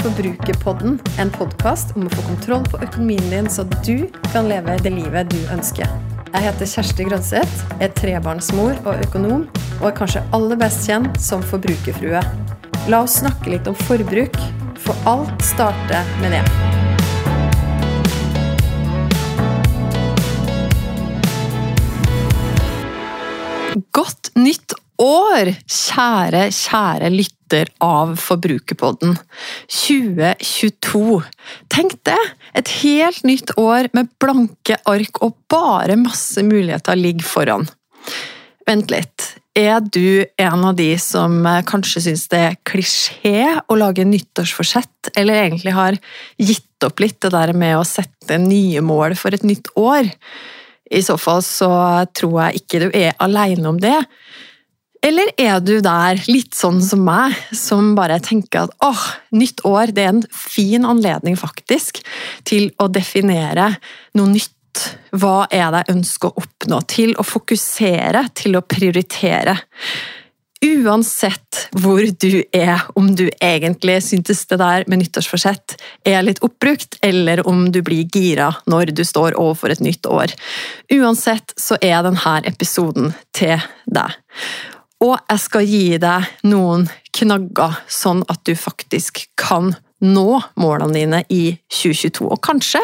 Forbrukerpodden, en podkast om å få kontroll på økonomien din, så du kan leve det livet du ønsker. Jeg heter Kjersti Grønseth, er trebarnsmor og økonom, og er kanskje aller best kjent som forbrukerfrue. La oss snakke litt om forbruk, for alt starter med det. Godt nytt år, kjære, kjære lytter av Forbrukerpodden. 2022. Tenk det! Et helt nytt år med blanke ark og bare masse muligheter ligger foran. Vent litt. Er du en av de som kanskje syns det er klisjé å lage nyttårsforsett, eller egentlig har gitt opp litt det der med å sette nye mål for et nytt år? I så fall så tror jeg ikke du er aleine om det. Eller er du der, litt sånn som meg, som bare tenker at åh, nytt år det er en fin anledning faktisk til å definere noe nytt. Hva er det jeg ønsker å oppnå? Til å fokusere, til å prioritere. Uansett hvor du er, om du egentlig syntes det der med nyttårsforsett er litt oppbrukt, eller om du blir gira når du står overfor et nytt år. Uansett så er denne episoden til deg. Og jeg skal gi deg noen knagger, sånn at du faktisk kan nå målene dine i 2022. Og kanskje,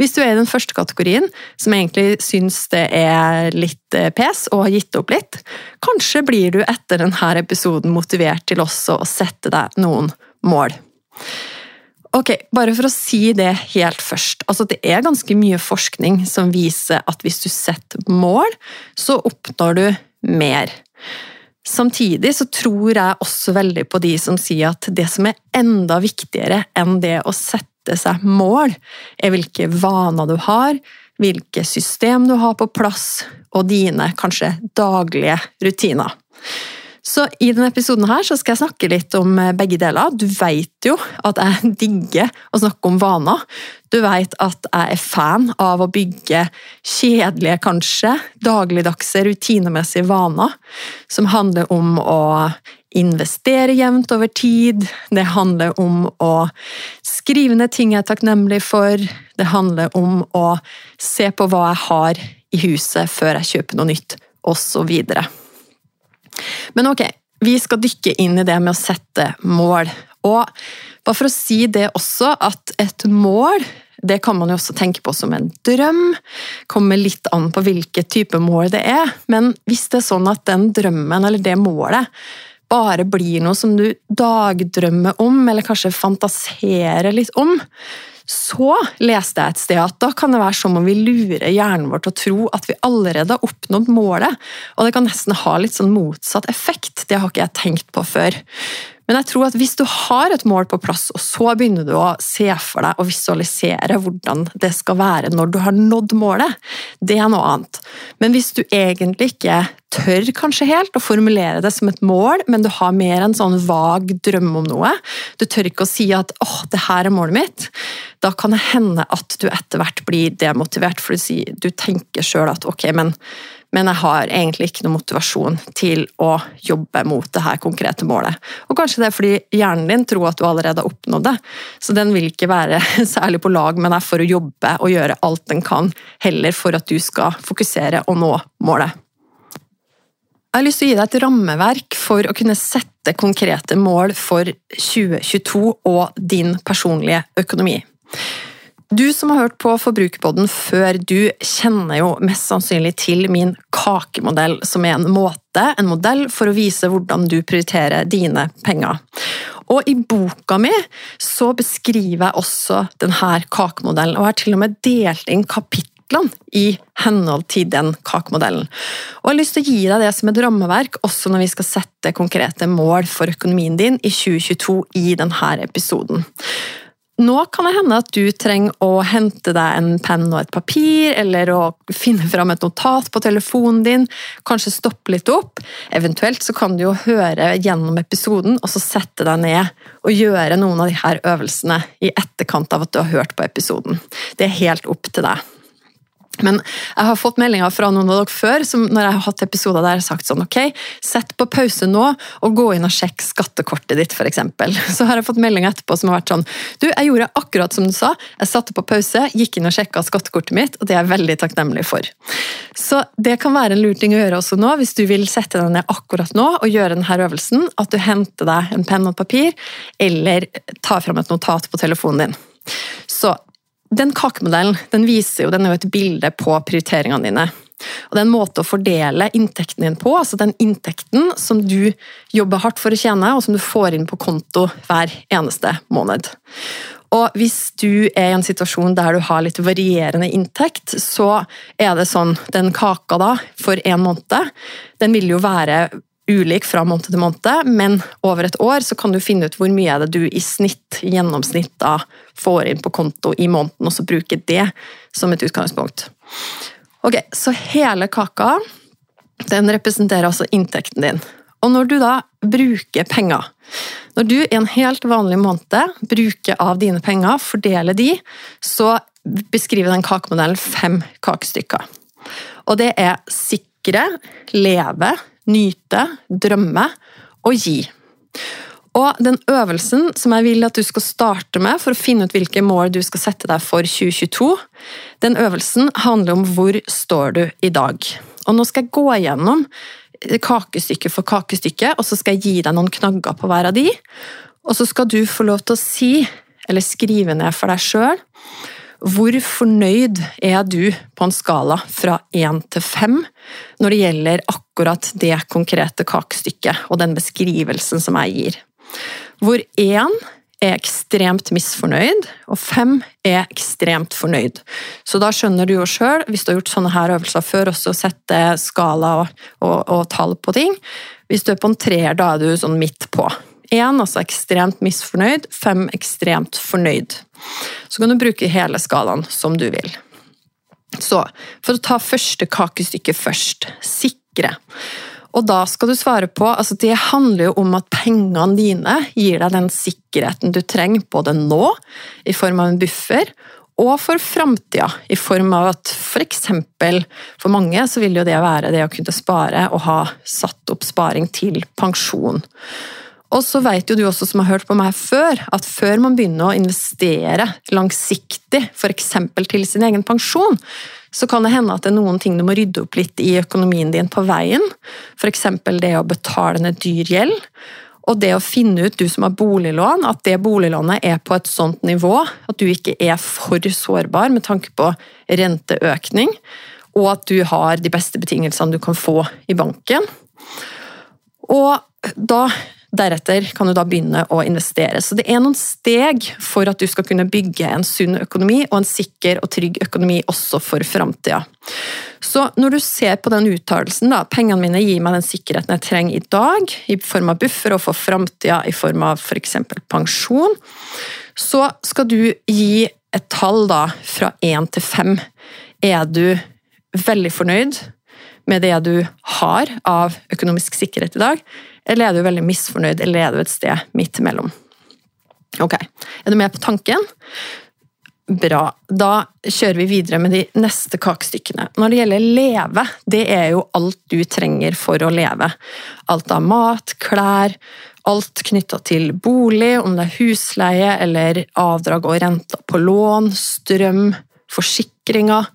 hvis du er i den første kategorien, som egentlig syns det er litt eh, pes og har gitt opp litt, kanskje blir du etter denne episoden motivert til også å sette deg noen mål. Ok, Bare for å si det helt først. altså Det er ganske mye forskning som viser at hvis du setter mål, så oppnår du mer. Samtidig så tror jeg også veldig på de som sier at det som er enda viktigere enn det å sette seg mål, er hvilke vaner du har, hvilke system du har på plass, og dine kanskje daglige rutiner. Så I denne episoden her så skal jeg snakke litt om eh, begge deler. Du vet jo at jeg digger å snakke om vaner. Du vet at jeg er fan av å bygge kjedelige, kanskje, dagligdagse, rutinemessige vaner. Som handler om å investere jevnt over tid. Det handler om å skrive ned ting jeg er takknemlig for. Det handler om å se på hva jeg har i huset før jeg kjøper noe nytt, osv. Men ok, vi skal dykke inn i det med å sette mål. Og bare for å si det også, at et mål det kan man jo også tenke på som en drøm. Kommer litt an på hvilket type mål det er. Men hvis det er sånn at den drømmen eller det målet bare blir noe som du dagdrømmer om, eller kanskje fantaserer litt om, så leste jeg et sted at da kan det være som om vi lurer hjernen vår til å tro at vi allerede har oppnådd målet, og det kan nesten ha litt sånn motsatt effekt. Det har ikke jeg tenkt på før. Men jeg tror at hvis du har et mål på plass, og så begynner du å se for deg og visualisere hvordan det skal være når du har nådd målet, det er noe annet. Men hvis du egentlig ikke tør kanskje helt å formulere det som et mål, men du har mer en sånn vag drøm om noe, du tør ikke å si at 'åh, det her er målet mitt', da kan det hende at du etter hvert blir demotivert, for du tenker sjøl at 'ok, men men jeg har egentlig ikke noe motivasjon til å jobbe mot det her konkrete målet. Og kanskje det er fordi hjernen din tror at du allerede har oppnådd det, så den vil ikke være særlig på lag med deg for å jobbe og gjøre alt den kan, heller for at du skal fokusere og nå målet. Jeg har lyst til å gi deg et rammeverk for å kunne sette konkrete mål for 2022 og din personlige økonomi. Du som har hørt på Forbrukerpodden før, du kjenner jo mest sannsynlig til min kakemodell, som er en måte, en modell for å vise hvordan du prioriterer dine penger. Og i boka mi så beskriver jeg også denne kakemodellen, og har til og med delt inn kapitlene i henhold til den kakemodellen. Og jeg har lyst til å gi deg det som et rammeverk, også når vi skal sette konkrete mål for økonomien din i 2022 i denne episoden. Nå kan det hende at du trenger å hente deg en penn og et papir, eller å finne fram et notat på telefonen din, kanskje stoppe litt opp. Eventuelt så kan du jo høre gjennom episoden, og så sette deg ned og gjøre noen av her øvelsene i etterkant av at du har hørt på episoden. Det er helt opp til deg. Men jeg har fått meldinger fra noen av dere før som når jeg har hatt episoder der jeg har sagt sånn ok, sett på pause nå og gå inn og sjekk skattekortet ditt, f.eks. Så har jeg fått meldinger etterpå som har vært sånn du, jeg gjorde akkurat som du sa, jeg satte på pause, gikk inn og sjekka skattekortet mitt, og det er jeg veldig takknemlig for. Så det kan være en lur ting å gjøre også nå, hvis du vil sette deg ned akkurat nå og gjøre denne øvelsen, at du henter deg en penn og papir, eller tar fram et notat på telefonen din. Så den kakemodellen den viser jo, den er jo et bilde på prioriteringene dine. Og Det er en måte å fordele inntekten din på, altså den inntekten som du jobber hardt for å tjene, og som du får inn på konto hver eneste måned. Og Hvis du er i en situasjon der du har litt varierende inntekt, så er det sånn Den kaka da, for en måned, den vil jo være ulik fra måned til måned, men over et år så kan du finne ut hvor mye er det du i snitt, gjennomsnitt da, får inn på konto i måneden, og så bruke det som et utgangspunkt. Ok, Så hele kaka den representerer altså inntekten din. Og når du da bruker penger Når du i en helt vanlig måned bruker av dine penger, fordeler de, så beskriver den kakemodellen fem kakestykker. Og det er sikre, leve, nyte, drømme og gi. Og den øvelsen som jeg vil at du skal starte med for å finne ut hvilke mål du skal sette deg for 2022, den øvelsen handler om hvor står du i dag. Og nå skal jeg gå igjennom kakestykke for kakestykke, og så skal jeg gi deg noen knagger på hver av de. Og så skal du få lov til å si, eller skrive ned for deg sjøl, hvor fornøyd er du på en skala fra én til fem når det gjelder akkurat det konkrete kakestykket og den beskrivelsen som jeg gir? Hvor én er ekstremt misfornøyd, og fem er ekstremt fornøyd. Så da skjønner du jo sjøl, hvis du har gjort sånne her øvelser før, også å sette skala og, og, og tall på ting. Hvis du er på en treer, da er du sånn midt på. Én altså ekstremt misfornøyd, fem ekstremt fornøyd. Så kan du bruke hele skalaen som du vil. Så for å ta første kakestykke først sikre. Og da skal du svare på altså Det handler jo om at pengene dine gir deg den sikkerheten du trenger både nå, i form av en buffer, og for framtida, i form av at f.eks. For, for mange så vil jo det være det å kunne spare og ha satt opp sparing til pensjon. Og så vet jo du også som har hørt på meg før, at før man begynner å investere langsiktig, f.eks. til sin egen pensjon, så kan det hende at det er noen ting du må rydde opp litt i økonomien din på veien. F.eks. det å betale ned dyr gjeld. Og det å finne ut, du som har boliglån, at det boliglånet er på et sånt nivå at du ikke er for sårbar med tanke på renteøkning, og at du har de beste betingelsene du kan få i banken. Og da Deretter kan du da begynne å investere. Så det er noen steg for at du skal kunne bygge en sunn økonomi og en sikker og trygg økonomi også for framtida. Så når du ser på den uttalelsen, da, pengene mine gir meg den sikkerheten jeg trenger i dag, i form av buffer, og for framtida i form av f.eks. For pensjon, så skal du gi et tall da fra én til fem. Er du veldig fornøyd med det du har av økonomisk sikkerhet i dag? Eller er du veldig misfornøyd, eller er du et sted midt imellom? Ok, er du med på tanken? Bra. Da kjører vi videre med de neste kakestykkene. Når det gjelder leve, det er jo alt du trenger for å leve. Alt av mat, klær, alt knytta til bolig, om det er husleie eller avdrag og renter på lån, strøm, forsikringer,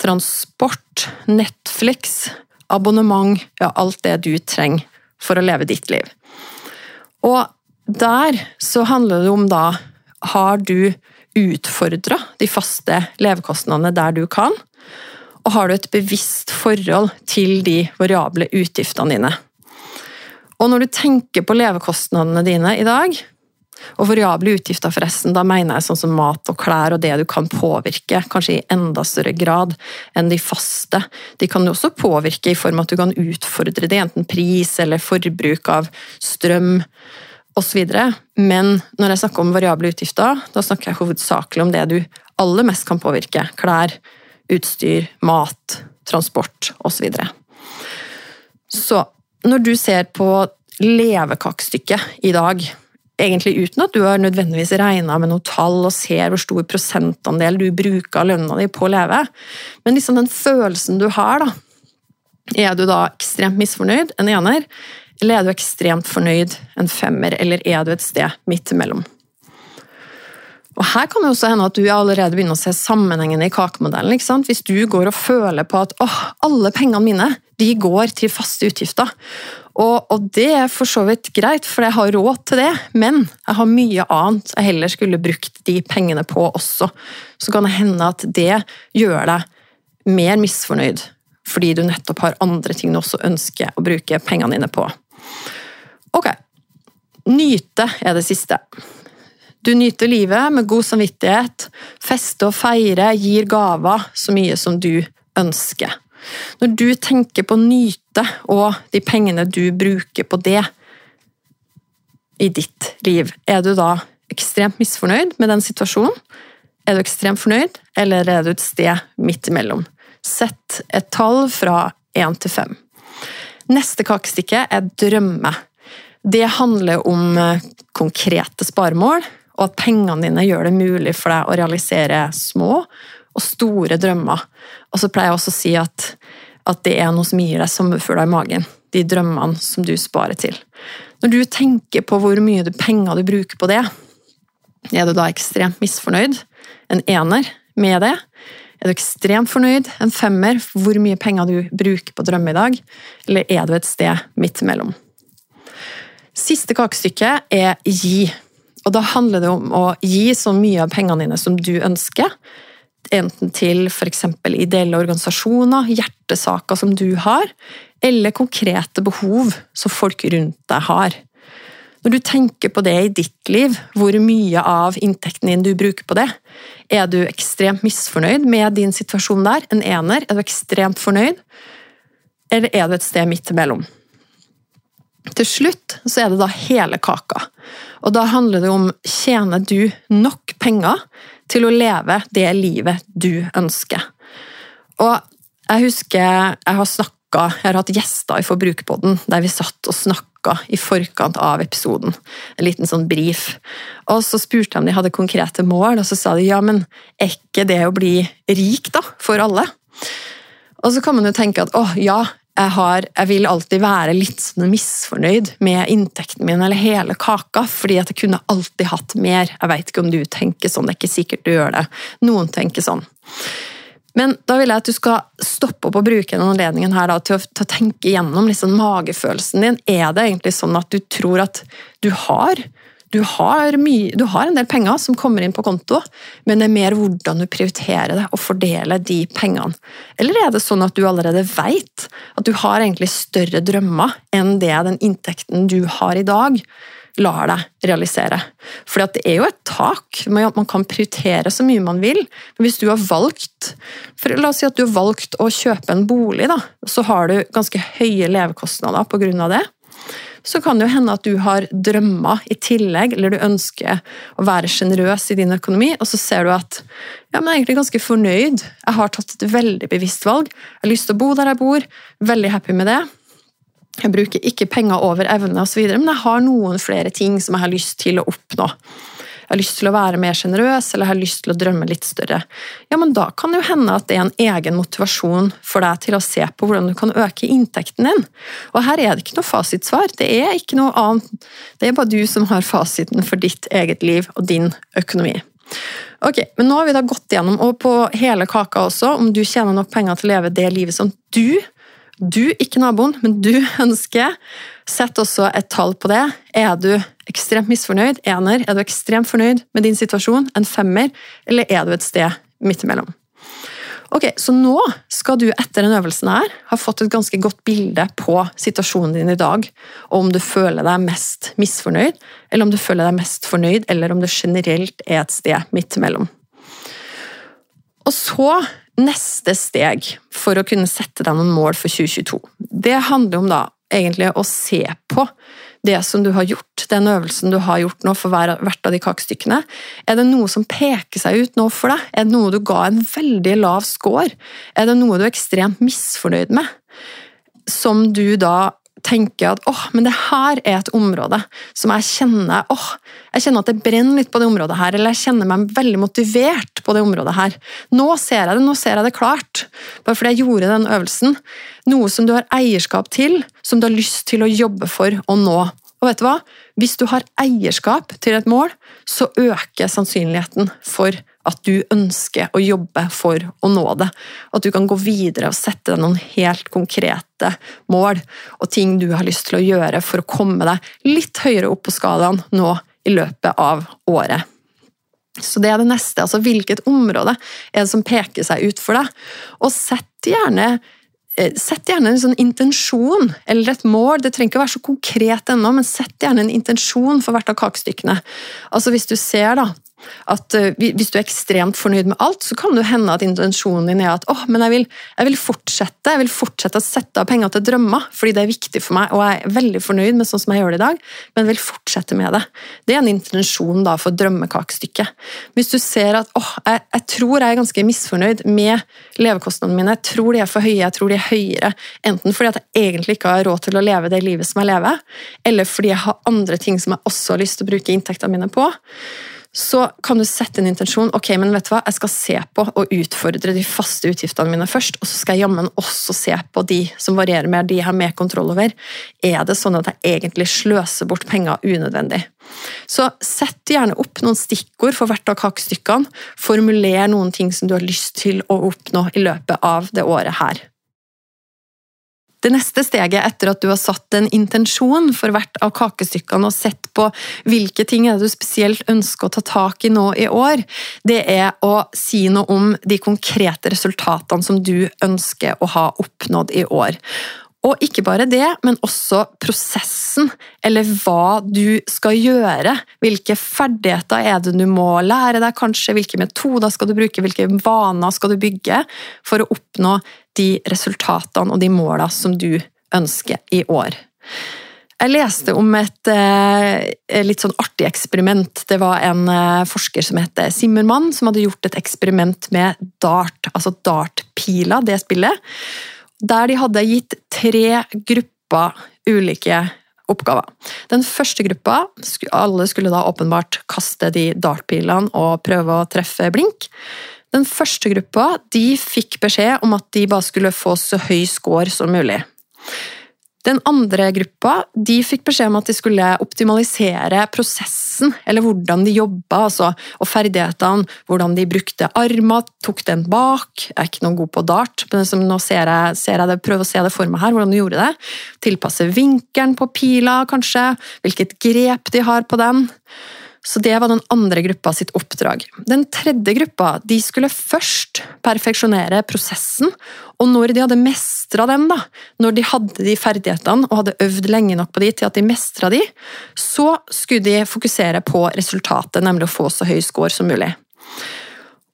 transport, Netflix, abonnement, ja, alt det du trenger for å leve ditt liv. Og der så handler det om da Har du utfordra de faste levekostnadene der du kan? Og har du et bevisst forhold til de variable utgiftene dine? Og når du tenker på levekostnadene dine i dag, og variable utgifter, forresten, da mener jeg sånn som mat og klær og det du kan påvirke, kanskje i enda større grad enn de faste. De kan jo også påvirke i form av at du kan utfordre det, enten pris eller forbruk av strøm osv. Men når jeg snakker om variable utgifter, da snakker jeg hovedsakelig om det du aller mest kan påvirke. Klær, utstyr, mat, transport osv. Så, videre. så når du ser på levekakestykket i dag, egentlig uten at du har nødvendigvis regna med noe tall og ser hvor stor prosentandel du bruker av lønna di på å leve. Men liksom den følelsen du har, da. Er du da ekstremt misfornøyd, en ener, eller er du ekstremt fornøyd, en femmer, eller er du et sted midt imellom? Og Her kan det også hende at du allerede begynner å se sammenhengen i kakemodellen. ikke sant? Hvis du går og føler på at åh, alle pengene mine de går til faste utgifter, og, og, det er for så vidt greit, for jeg har råd til det, men jeg har mye annet jeg heller skulle brukt de pengene på også. Så kan det hende at det gjør deg mer misfornøyd, fordi du nettopp har andre ting du også ønsker å bruke pengene dine på. Ok, nyte er det siste. Du nyter livet med god samvittighet, feste og feire, gir gaver så mye som du ønsker. Når du tenker på nyte og de pengene du bruker på det i ditt liv, er du da ekstremt misfornøyd med den situasjonen? Er du ekstremt fornøyd, eller er du et sted midt imellom? Sett et tall fra én til fem. Neste kakestykke er drømme. Det handler om eh, konkrete sparemål, og at pengene dine gjør det mulig for deg å realisere små og store drømmer. Og så pleier jeg også å si at, at det er noe som gir deg sommerfugler i magen. De drømmene som du sparer til. Når du tenker på hvor mye penger du bruker på det, er du da ekstremt misfornøyd? En ener med det? Er du ekstremt fornøyd? En femmer? Hvor mye penger du bruker på drømme i dag? Eller er du et sted midt imellom? Siste kakestykke er gi. Og da handler det om å gi så mye av pengene dine som du ønsker, enten til f.eks. ideelle organisasjoner, hjertesaker som du har, eller konkrete behov som folk rundt deg har. Når du tenker på det i ditt liv, hvor mye av inntekten din du bruker på det, er du ekstremt misfornøyd med din situasjon der? En ener? Er du ekstremt fornøyd? Eller er du et sted midt imellom? Til slutt så er det da hele kaka. Og da handler det om tjener du nok penger til å leve det livet du ønsker. Og jeg husker jeg har snakka jeg har hatt gjester i Forbrukerpodden der vi satt og snakka i forkant av episoden. En liten sånn brief. Og så spurte jeg om de hadde konkrete mål, og så sa de ja, men er ikke det å bli rik, da? For alle? Og så kan man jo tenke at å ja, jeg, har, jeg, vil alltid være litt sånn misfornøyd med inntekten min eller hele kaka, fordi at jeg kunne alltid hatt mer. Jeg vet ikke om du tenker sånn, det er ikke sikkert du gjør det. Noen tenker sånn. Men da vil jeg at du skal stoppe opp og bruke denne anledningen her da, til, å, til, å, tenke gjennom liksom magefølelsen din. Er det egentlig sånn at du tror at du har du har, mye, du har, en del penger som kommer inn på konto, men det er mer hvordan du prioriterer det og fordeler de pengene. Eller er det sånn at du allerede vet at du har egentlig større drømmer enn det den inntekten du har i dag, lar deg realisere? For det er jo et tak. Man kan prioritere så mye man vil. Men hvis du har valgt for La oss si at du har valgt å kjøpe en bolig, da, så har du ganske høye levekostnader pga. det så kan det jo hende at du har drømmer i tillegg, eller du ønsker å være sjenerøs i din økonomi, og så ser du at ja, men jeg er egentlig ganske fornøyd. Jeg har tatt et veldig bevisst valg. Jeg har lyst til å bo der jeg bor. Veldig happy med det. Jeg bruker ikke penger over evne osv., men jeg har noen flere ting som jeg har lyst til å oppnå jeg har lyst til å være mer sjenerøs, eller jeg har lyst til å drømme litt større. Ja, men da kan det jo hende at det er en egen motivasjon for deg til å se på hvordan du kan øke inntekten din. Og her er det ikke noe fasitsvar. Det er ikke noe annet. Det er bare du som har fasiten for ditt eget liv og din økonomi. Ok, men Nå har vi da gått gjennom, og på hele kaka også, om du tjener nok penger til å leve det livet som du du, ikke naboen, men du ønsker. Sett også et tall på det. Er du ekstremt misfornøyd, ener, er du ekstremt fornøyd med din situasjon, en femmer, eller er du et sted midt imellom? Ok, Så nå skal du etter den øvelsen her ha fått et ganske godt bilde på situasjonen din i dag, og om du føler deg mest misfornøyd, eller om du føler deg mest fornøyd, eller om det generelt er et sted midt imellom. Og så Neste steg for å kunne sette deg noen mål for 2022, det handler om da egentlig å se på det som du har gjort, den øvelsen du har gjort nå for hvert av de kakestykkene. Er det noe som peker seg ut nå for deg? Er det noe du ga en veldig lav score? Er det noe du er ekstremt misfornøyd med? Som du da tenker at åh, men det her er et område som jeg kjenner åh, jeg kjenner at det brenner litt på det området her, eller jeg kjenner meg veldig motivert på det området her. Nå ser jeg det, nå ser jeg det klart. Bare fordi jeg gjorde den øvelsen. Noe som du har eierskap til, som du har lyst til å jobbe for å nå. Og vet du hva? Hvis du har eierskap til et mål, så øker sannsynligheten for at du ønsker å jobbe for å nå det. At du kan gå videre og sette deg noen helt konkrete mål og ting du har lyst til å gjøre for å komme deg litt høyere opp på skalaen nå i løpet av året. Så det er det neste. altså Hvilket område er det som peker seg ut for deg? Og sett gjerne Eh, sett gjerne en sånn intensjon eller et mål. Det trenger ikke å være så konkret ennå, men sett gjerne en intensjon for hvert av kakestykkene. Altså Hvis du ser da, at uh, Hvis du er ekstremt fornøyd med alt, så kan det hende at intensjonen din er at oh, men jeg vil, jeg vil, fortsette jeg vil fortsette å sette av penger til drømmer, fordi det er viktig for meg, og jeg er veldig fornøyd med sånn som jeg gjør det i dag, men vil fortsette med det. Det er en intensjon da for drømmekakestykket. Hvis du ser at oh, jeg, jeg, tror jeg er ganske misfornøyd med levekostnadene mine, jeg tror de er for høye, jeg tror de er høyere, enten fordi at jeg egentlig ikke har råd til å leve det livet som jeg lever, eller fordi jeg har andre ting som jeg også har lyst til å bruke inntektene mine på, så kan du sette en intensjon. ok, men vet du hva, Jeg skal se på og utfordre de faste utgiftene mine først, og så skal jeg jammen også se på de som varierer mer, de jeg har mer kontroll over. Er det sånn at jeg egentlig sløser bort penger unødvendig? Så sett gjerne opp noen stikkord for hvert av kakestykkene. Formuler noen ting som du har lyst til å oppnå i løpet av det året her. Det neste steget etter at du har satt en intensjon for hvert av kakestykkene og sett på hvilke ting du spesielt ønsker å ta tak i nå i år, det er å si noe om de konkrete resultatene som du ønsker å ha oppnådd i år. Og ikke bare det, men også prosessen, eller hva du skal gjøre. Hvilke ferdigheter er det du må lære deg, kanskje? Hvilke metoder skal du bruke? Hvilke vaner skal du bygge for å oppnå de resultatene og de målene som du ønsker i år? Jeg leste om et eh, litt sånn artig eksperiment. Det var en eh, forsker som heter Simmermann, som hadde gjort et eksperiment med dart, altså dartpiler, det spillet der de hadde gitt tre grupper ulike oppgaver. Den første gruppa, alle skulle da åpenbart kaste de dartpilene og prøve å treffe blink. Den første gruppa de fikk beskjed om at de bare skulle få så høy score som mulig. Den andre gruppa de fikk beskjed om at de skulle optimalisere prosessen, eller hvordan de jobba, altså, og ferdighetene. Hvordan de brukte armer, tok den bak. Jeg er ikke noe god på dart, men nå ser jeg, ser jeg det, prøver å se det for meg her, hvordan de gjorde det. Tilpasse vinkelen på pila, kanskje. Hvilket grep de har på den. Så det var den andre gruppa sitt oppdrag. Den tredje gruppa de skulle først perfeksjonere prosessen, og når de hadde mestra den, da, når de hadde de ferdighetene og hadde øvd lenge nok på de til at de mestra de, så skulle de fokusere på resultatet, nemlig å få så høy score som mulig.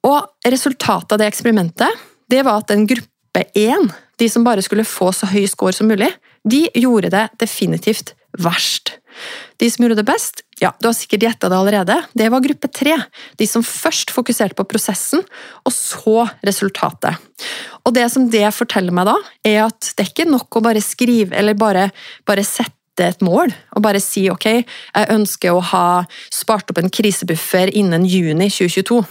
Og Resultatet av det eksperimentet det var at den gruppe én, de som bare skulle få så høy score som mulig, de gjorde det definitivt verst. De som gjorde det best, ja, du har sikkert gjetta det allerede, det var gruppe tre. De som først fokuserte på prosessen, og så resultatet. Og det som det forteller meg da, er at det er ikke nok å bare skrive eller bare, bare sette et mål og bare si ok, jeg ønsker å ha spart opp en krisebuffer innen juni 2022.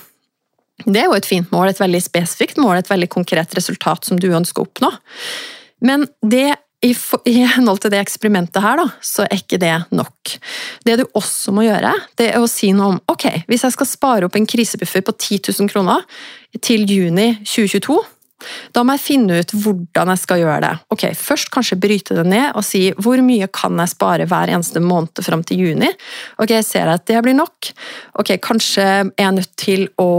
Det er jo et fint mål, et veldig spesifikt mål, et veldig konkret resultat som du ønsker å oppnå. Men det i, I henhold til det eksperimentet her, da, så er ikke det nok. Det du også må gjøre, det er å si noe om ok, hvis jeg skal spare opp en krisebuffer på 10 000 kroner til juni 2022 da må jeg finne ut hvordan jeg skal gjøre det. Ok, Først kanskje bryte det ned og si hvor mye kan jeg spare hver eneste måned fram til juni. Ok, Ser jeg at det blir nok? Ok, Kanskje er jeg nødt til å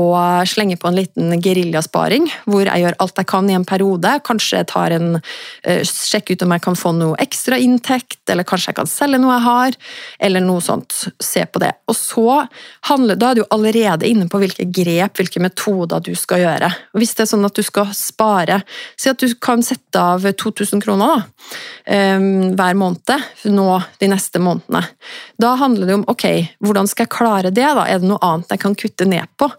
slenge på en liten geriljasparing, hvor jeg gjør alt jeg kan i en periode. Kanskje jeg tar en, uh, sjekker ut om jeg kan få noe ekstra inntekt, eller kanskje jeg kan selge noe jeg har, eller noe sånt. Se på det. Og så handler, Da er du allerede inne på hvilke grep, hvilke metoder du skal gjøre. Hvis det er sånn at du skal spare. Si at du kan sette av 2000 kroner da, ehm, hver måned nå de neste månedene. Da handler det om ok, hvordan skal jeg klare det? da? Er det noe annet jeg kan kutte ned på?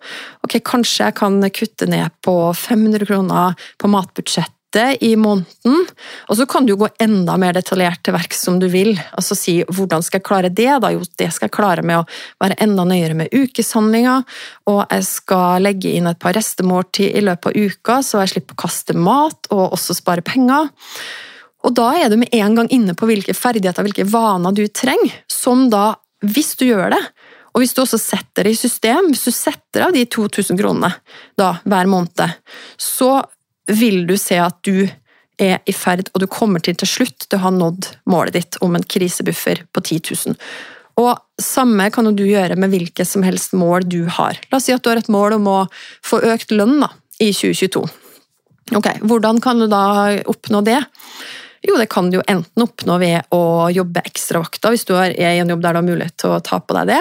Ok, Kanskje jeg kan kutte ned på 500 kroner på matbudsjett snittet i måneden. Og så kan du gå enda mer detaljert til verks som du vil. Altså si hvordan skal jeg klare det? Da? Jo, det skal jeg klare med å være enda nøyere med ukeshandlinga, og jeg skal legge inn et par restemåltid i løpet av uka, så jeg slipper å kaste mat og også spare penger. Og da er du med en gang inne på hvilke ferdigheter, hvilke vaner du trenger, som da, hvis du gjør det, og hvis du også setter det i system, hvis du setter av de 2000 kronene da, hver måned, så vil du se at du er i ferd, og du kommer til til slutt til å ha nådd målet ditt om en krisebuffer på 10 000. Og Samme kan du gjøre med hvilke som helst mål du har. La oss si at du har et mål om å få økt lønn da, i 2022. Ok, Hvordan kan du da oppnå det? Jo, det kan du jo enten oppnå ved å jobbe ekstravakter, hvis du er i en jobb der du har mulighet til å ta på deg det.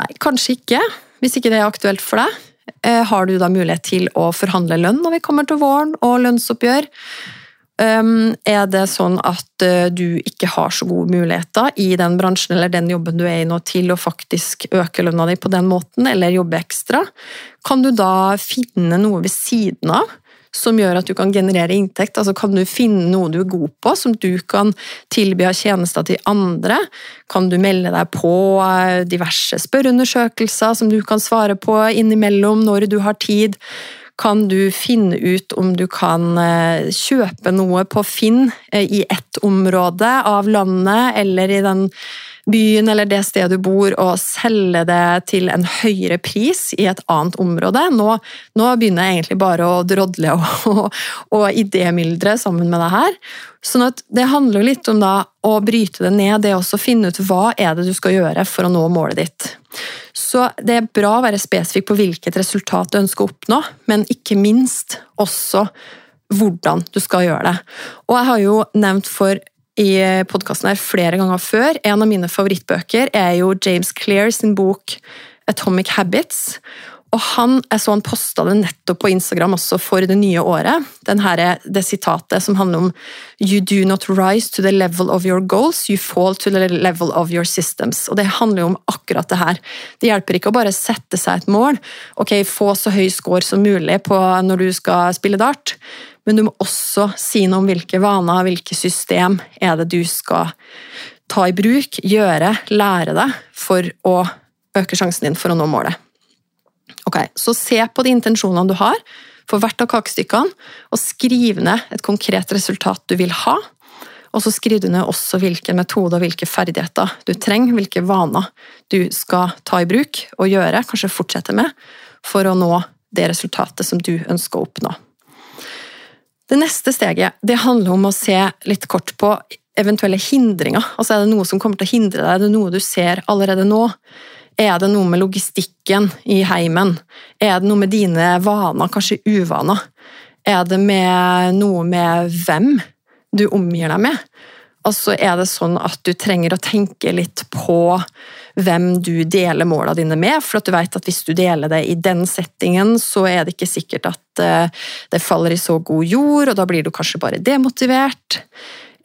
Nei, kanskje ikke, hvis ikke det er aktuelt for deg. Eh, har du da mulighet til å forhandle lønn når vi kommer til våren, og lønnsoppgjør? Ehm, er det sånn at eh, du ikke har så gode muligheter i den bransjen eller den jobben du er i nå til å faktisk øke lønna di på den måten, eller jobbe ekstra? Kan du da finne noe ved siden av som gjør at du kan generere inntekt? Altså Kan du finne noe du er god på, som du kan tilby av tjenester til andre? Kan du melde deg på eh, diverse spørreundersøkelser som du kan svare på innimellom når du har tid? Kan du finne ut om du kan eh, kjøpe noe på Finn eh, i ett område av landet, eller i den byen eller det stedet du bor, og selge det til en høyere pris i et annet område. Nå, nå begynner jeg egentlig bare å drodle og, og, og idémyldre sammen med det her. Sånn at Det handler litt om da, å bryte det ned, det å finne ut hva er det du skal gjøre for å nå målet ditt. Så Det er bra å være spesifikk på hvilket resultat du ønsker å oppnå, men ikke minst også hvordan du skal gjøre det. Og Jeg har jo nevnt for i podkasten her flere ganger før. En av mine favorittbøker er jo James Clear sin bok Atomic Habits. Og han, Jeg så han posta det nettopp på Instagram også for det nye året. Her, det sitatet som handler om You do not rise to the level of your goals, you fall to the level of your systems. Og Det handler jo om akkurat det her. Det hjelper ikke å bare sette seg et mål. ok, Få så høy score som mulig når du skal spille dart, men du må også si noe om hvilke vaner, hvilke system er det du skal ta i bruk, gjøre, lære deg for å øke sjansen din for å nå målet. Ok, Så se på de intensjonene du har for hvert av kakestykkene, og skriv ned et konkret resultat du vil ha. Og så skriver du ned også hvilke metoder og hvilke ferdigheter du trenger, hvilke vaner du skal ta i bruk og gjøre, kanskje fortsette med, for å nå det resultatet som du ønsker å oppnå. Det neste steget det handler om å se litt kort på eventuelle hindringer. Altså Er det noe som kommer til å hindre deg? Er det noe du ser allerede nå? Er det noe med logistikken i heimen? Er det noe med dine vaner, kanskje uvaner? Er det med noe med hvem du omgir deg med? Altså Er det sånn at du trenger å tenke litt på hvem du deler måla dine med. For at du vet at hvis du deler det i den settingen, så er det ikke sikkert at eh, det faller i så god jord, og da blir du kanskje bare demotivert.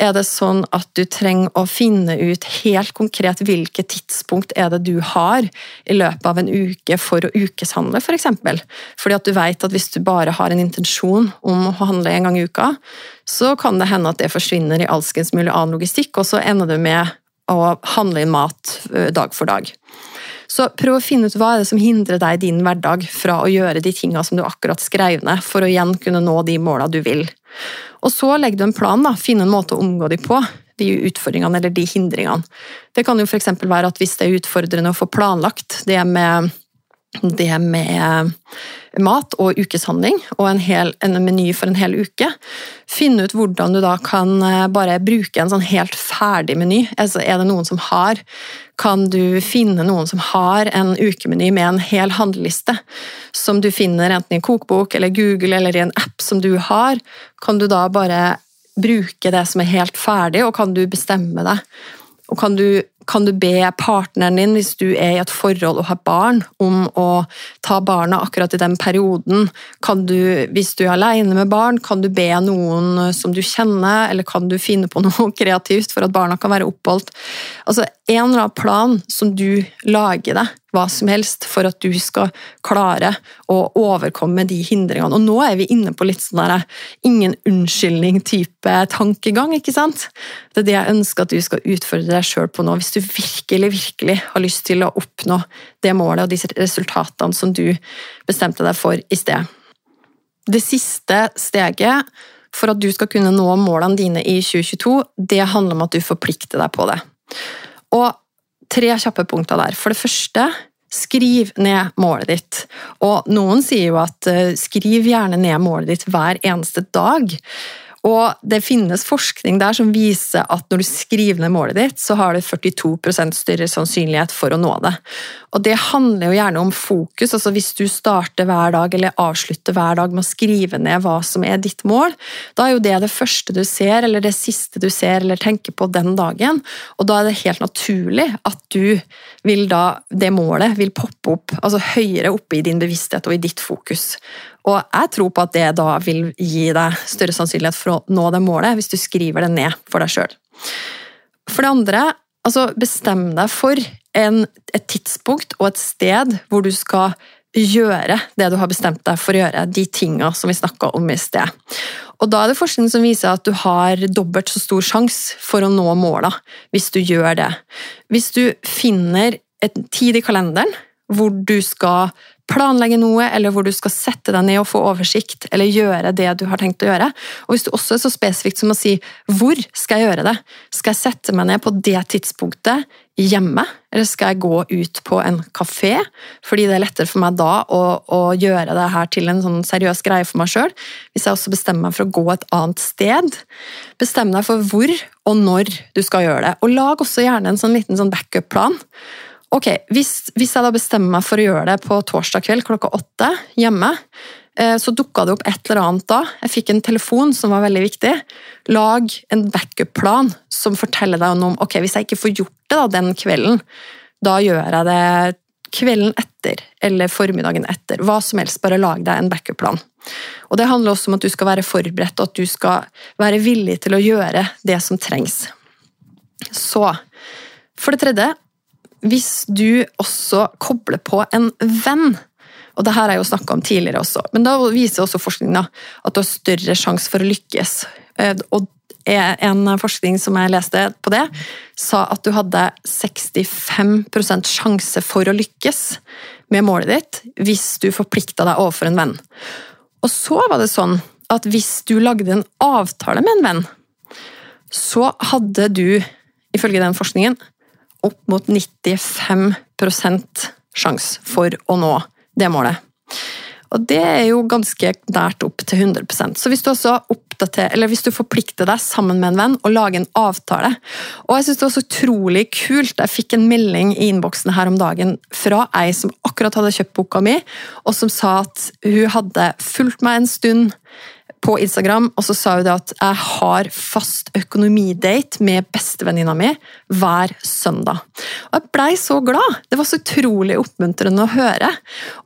Er det sånn at du trenger å finne ut helt konkret hvilket tidspunkt er det du har i løpet av en uke for å ukeshandle, f.eks. For eksempel? Fordi at du vet at hvis du bare har en intensjon om å handle en gang i uka, så kan det hende at det forsvinner i alskens mulig annen logistikk, og så ender du med å handle inn mat eh, dag for dag. Så prøv å finne ut hva er det som hindrer deg i din hverdag fra å gjøre de tingene som du akkurat skrev ned, for å igjen kunne nå de måla du vil. Og så legger du en plan, da. Finn en måte å omgå de på, de utfordringene eller de hindringene. Det kan jo f.eks. være at hvis det er utfordrende å få planlagt det med det med mat og ukeshandling og en, hel, en meny for en hel uke. Finne ut hvordan du da kan eh, bare bruke en sånn helt ferdig meny. Altså, er det noen som har Kan du finne noen som har en ukemeny med en hel handleliste, som du finner enten i en kokebok eller Google eller i en app som du har? Kan du da bare bruke det som er helt ferdig, og kan du bestemme deg? Og kan du kan du be partneren din, hvis du er i et forhold og har barn, om å ta barna akkurat i den perioden? Kan du, hvis du er alene med barn, kan du be noen som du kjenner, eller kan du finne på noe kreativt for at barna kan være oppholdt? Altså, En eller annen plan som du lager deg hva som helst for at du skal klare å overkomme de hindringene. Og nå er vi inne på litt sånn der ingen unnskyldning-type tankegang, ikke sant? Det er det jeg ønsker at du skal utfordre deg sjøl på nå, hvis du virkelig, virkelig har lyst til å oppnå det målet og de resultatene som du bestemte deg for i sted. Det siste steget for at du skal kunne nå målene dine i 2022, det handler om at du forplikter deg på det. Og tre kjappe punkter der. For det første, skriv ned målet ditt. Og noen sier jo at uh, skriv gjerne ned målet ditt hver eneste dag. Og det finnes forskning der som viser at når du skriver ned målet ditt, så har du 42% større sannsynlighet for å nå det. Og det handler jo gjerne om fokus. altså Hvis du starter hver dag eller avslutter hver dag med å skrive ned hva som er ditt mål, da er jo det det første du ser, eller det siste du ser eller tenker på den dagen. Og da er det helt naturlig at du vil da, det målet vil poppe opp altså høyere oppe i din bevissthet og i ditt fokus. Og jeg tror på at det da vil gi deg større sannsynlighet for å nå det målet, hvis du skriver det ned for deg sjøl. For det andre, altså bestem deg for en, et tidspunkt og et sted hvor du skal gjøre det du har bestemt deg for å gjøre, de tinga som vi snakka om i sted. Og Da er det forskning som viser at du har dobbelt så stor sjanse for å nå måla hvis du gjør det. Hvis du finner en tid i kalenderen hvor du skal planlegge noe, eller hvor du skal sette deg ned og få oversikt, eller gjøre det du har tenkt å gjøre. Og hvis du også er så spesifikt som å si 'hvor skal jeg gjøre det'? Skal jeg sette meg ned på det tidspunktet hjemme, eller skal jeg gå ut på en kafé? Fordi det er lettere for meg da å, å gjøre det her til en sånn seriøs greie for meg sjøl. Hvis jeg også bestemmer meg for å gå et annet sted. Bestem deg for hvor og når du skal gjøre det. Og lag også gjerne en sånn liten sånn backup-plan. Ok, hvis, hvis, jeg da bestemmer meg for å gjøre det på torsdag kveld klokka åtte hjemme, eh, så dukka det opp et eller annet da. Jeg fikk en telefon som var veldig viktig. Lag en backup-plan som forteller deg om ok, hvis jeg ikke får gjort det da, den kvelden, da gjør jeg det kvelden etter eller formiddagen etter. Hva som helst, bare lag deg en backup-plan. Og Det handler også om at du skal være forberedt og at du skal være villig til å gjøre det som trengs. Så, for det tredje, hvis du også kobler på en venn og det her har jeg jo snakka om tidligere også, men da viser også forskningen at du har større sjanse for å lykkes. Eh, og en forskning som jeg leste på det, sa at du hadde 65% sjanse for å lykkes med målet ditt hvis du forplikta deg overfor en venn. Og så var det sånn at hvis du lagde en avtale med en venn, så hadde du, ifølge den forskningen, opp mot 95% sjanse for å nå det målet. Og det er jo ganske nært opp til 100% Så hvis du eller hvis du forplikter deg sammen med en venn og lager en avtale Og jeg synes det var så utrolig kult. Jeg fikk en melding i innboksen her om dagen fra ei som akkurat hadde kjøpt boka mi, og som sa at hun hadde fulgt meg en stund på Instagram, og så sa hun det at jeg har fast økonomidate med bestevenninna mi hver søndag. Og jeg blei så glad! Det var så utrolig oppmuntrende å høre.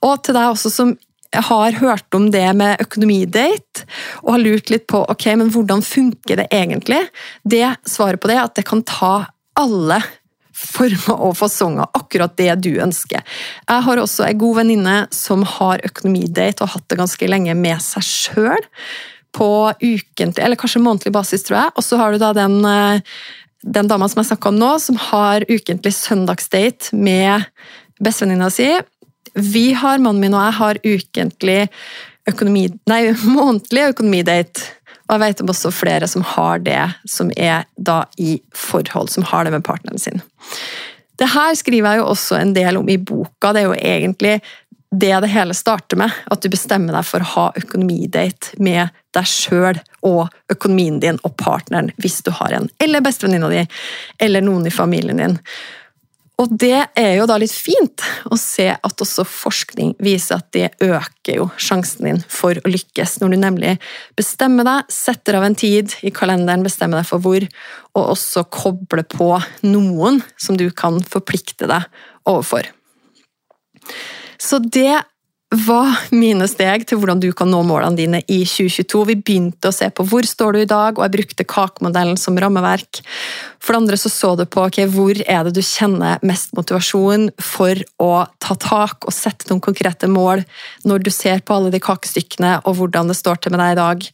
Og til deg også som har hørt om det med økonomidate og har lurt litt på ok, men hvordan funker det egentlig, det svaret på det er at det kan ta alle former og fasonger, akkurat det du ønsker. Jeg har også en god venninne som har økonomidate og har hatt det ganske lenge med seg sjøl. På ukentlig, eller kanskje månedlig basis, tror jeg. Og så har du da den, eh, den dama som jeg snakka om nå, som har ukentlig søndagsdate med bestevenninna si. Vi har, mannen min og jeg, har ukentlig økonomi, nei, månedlig økonomidate. Og jeg vet om også flere som har det, som er da i forhold, som har det med partneren sin. Det her skriver jeg jo også en del om i boka. Det er jo egentlig det det hele starter med. At du bestemmer deg for å ha økonomidate med deg sjøl og økonomien din og partneren hvis du har en. Eller bestevenninna di, eller noen i familien din. Og det er jo da litt fint å se at også forskning viser at det øker jo sjansen din for å lykkes, når du nemlig bestemmer deg, setter av en tid i kalenderen, bestemmer deg for hvor, og også kobler på noen som du kan forplikte deg overfor. Så det var mine steg til hvordan du kan nå målene dine i 2022. Vi begynte å se på hvor står du i dag, og jeg brukte kakemodellen som rammeverk. For det andre så, så du på okay, hvor er det du kjenner mest motivasjon for å ta tak og sette noen konkrete mål når du ser på alle de kakestykkene og hvordan det står til med deg i dag.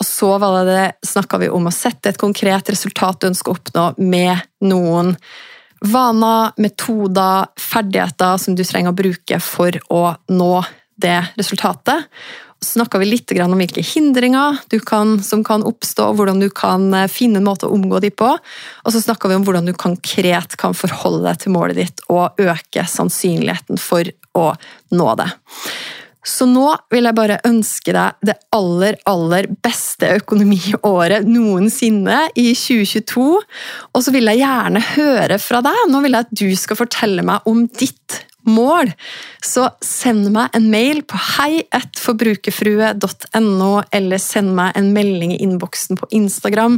Og så var snakka vi om å sette et konkret resultat du ønsker å oppnå med noen vaner, metoder, ferdigheter som du trenger å bruke for å nå det resultatet. Så snakka vi litt om hvilke hindringer kan, som kan oppstå, hvordan du kan eh, finne en måte å omgå de på. Og så snakka vi om hvordan du konkret kan forholde deg til målet ditt og øke sannsynligheten for å nå det. Så nå vil jeg bare ønske deg det aller, aller beste økonomiåret noensinne i 2022. Og så vil jeg gjerne høre fra deg. Nå vil jeg at du skal fortelle meg om ditt mål, så send meg en mail på heietforbrukerfrue.no, eller send meg en melding i innboksen på Instagram.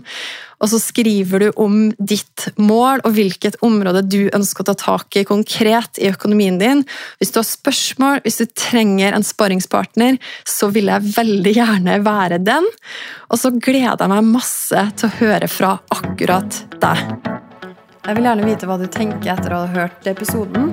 Og så skriver du om ditt mål og hvilket område du ønsker å ta tak i konkret i økonomien din. Hvis du har spørsmål, hvis du trenger en sparringspartner, så vil jeg veldig gjerne være den. Og så gleder jeg meg masse til å høre fra akkurat deg. Jeg vil gjerne vite hva du tenker etter å ha hørt episoden.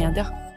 media.